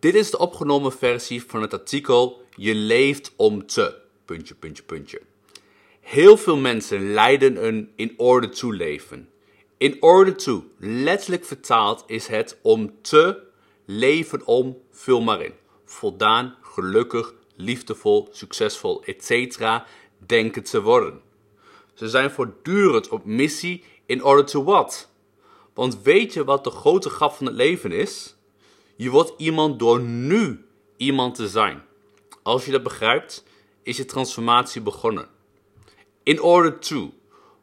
Dit is de opgenomen versie van het artikel Je leeft om te. Puntje, puntje, puntje. Heel veel mensen leiden een in order to leven. In order to, letterlijk vertaald, is het om te leven om, vul maar in. Voldaan, gelukkig, liefdevol, succesvol, etc. denken te worden. Ze zijn voortdurend op missie in order to what? Want weet je wat de grote grap van het leven is? Je wordt iemand door nu iemand te zijn. Als je dat begrijpt, is je transformatie begonnen. In order to.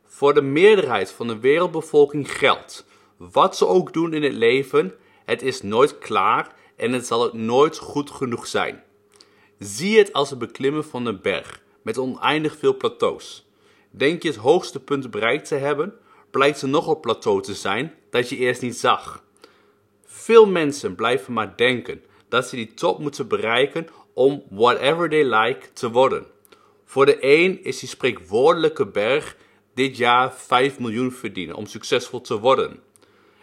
Voor de meerderheid van de wereldbevolking geldt. Wat ze ook doen in het leven, het is nooit klaar en het zal ook nooit goed genoeg zijn. Zie het als het beklimmen van een berg met oneindig veel plateaus. Denk je het hoogste punt bereikt te hebben, blijkt er nog een plateau te zijn dat je eerst niet zag. Veel mensen blijven maar denken dat ze die top moeten bereiken om whatever they like te worden. Voor de een is die spreekwoordelijke berg dit jaar 5 miljoen verdienen om succesvol te worden.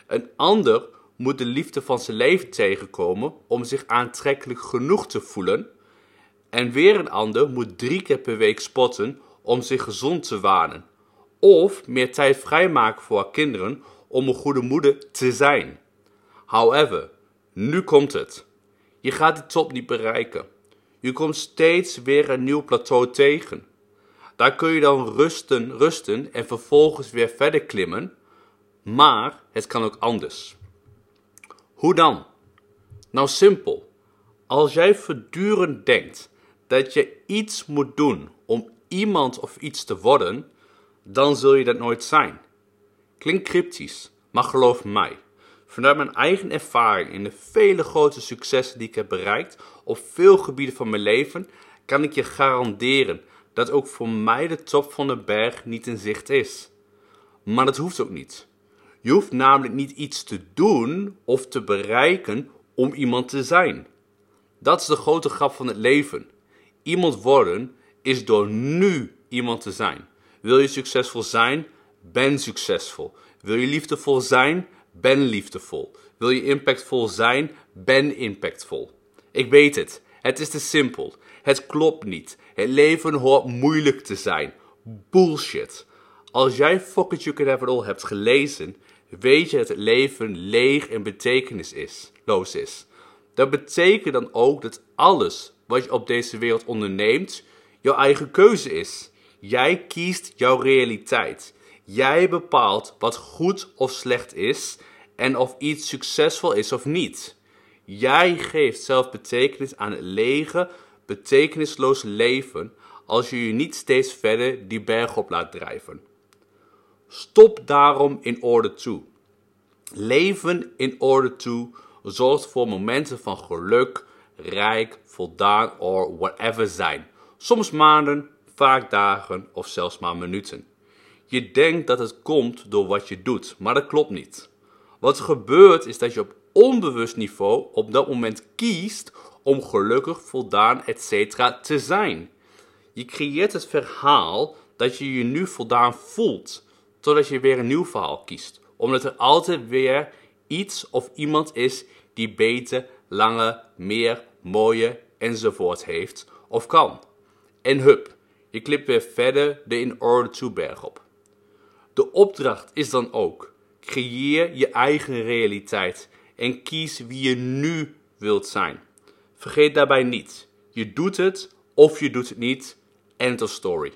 Een ander moet de liefde van zijn leven tegenkomen om zich aantrekkelijk genoeg te voelen. En weer een ander moet drie keer per week spotten om zich gezond te wanen. Of meer tijd vrijmaken voor haar kinderen om een goede moeder te zijn. However, nu komt het. Je gaat die top niet bereiken. Je komt steeds weer een nieuw plateau tegen. Daar kun je dan rusten, rusten en vervolgens weer verder klimmen. Maar het kan ook anders. Hoe dan? Nou simpel. Als jij voortdurend denkt dat je iets moet doen om iemand of iets te worden, dan zul je dat nooit zijn. Klinkt cryptisch, maar geloof mij. Vanuit mijn eigen ervaring in de vele grote successen die ik heb bereikt op veel gebieden van mijn leven, kan ik je garanderen dat ook voor mij de top van de berg niet in zicht is. Maar dat hoeft ook niet. Je hoeft namelijk niet iets te doen of te bereiken om iemand te zijn. Dat is de grote grap van het leven. Iemand worden is door nu iemand te zijn. Wil je succesvol zijn? Ben succesvol. Wil je liefdevol zijn? Ben liefdevol. Wil je impactvol zijn? Ben impactvol. Ik weet het. Het is te simpel. Het klopt niet. Het leven hoort moeilijk te zijn. Bullshit. Als jij Fuck It You Can Have It All hebt gelezen, weet je dat het leven leeg en betekenisloos is. Dat betekent dan ook dat alles wat je op deze wereld onderneemt, jouw eigen keuze is. Jij kiest jouw realiteit. Jij bepaalt wat goed of slecht is en of iets succesvol is of niet. Jij geeft zelf betekenis aan het lege, betekenisloze leven als je je niet steeds verder die berg op laat drijven. Stop daarom in order to. Leven in order to zorgt voor momenten van geluk, rijk, voldaan of whatever zijn. Soms maanden, vaak dagen of zelfs maar minuten. Je denkt dat het komt door wat je doet, maar dat klopt niet. Wat er gebeurt is dat je op onbewust niveau op dat moment kiest om gelukkig, voldaan, etc. te zijn. Je creëert het verhaal dat je je nu voldaan voelt, totdat je weer een nieuw verhaal kiest. Omdat er altijd weer iets of iemand is die beter, langer, meer, mooier enzovoort heeft of kan. En hup, je klipt weer verder de in order to berg op. De opdracht is dan ook: creëer je eigen realiteit en kies wie je nu wilt zijn. Vergeet daarbij niet: je doet het of je doet het niet. End of story.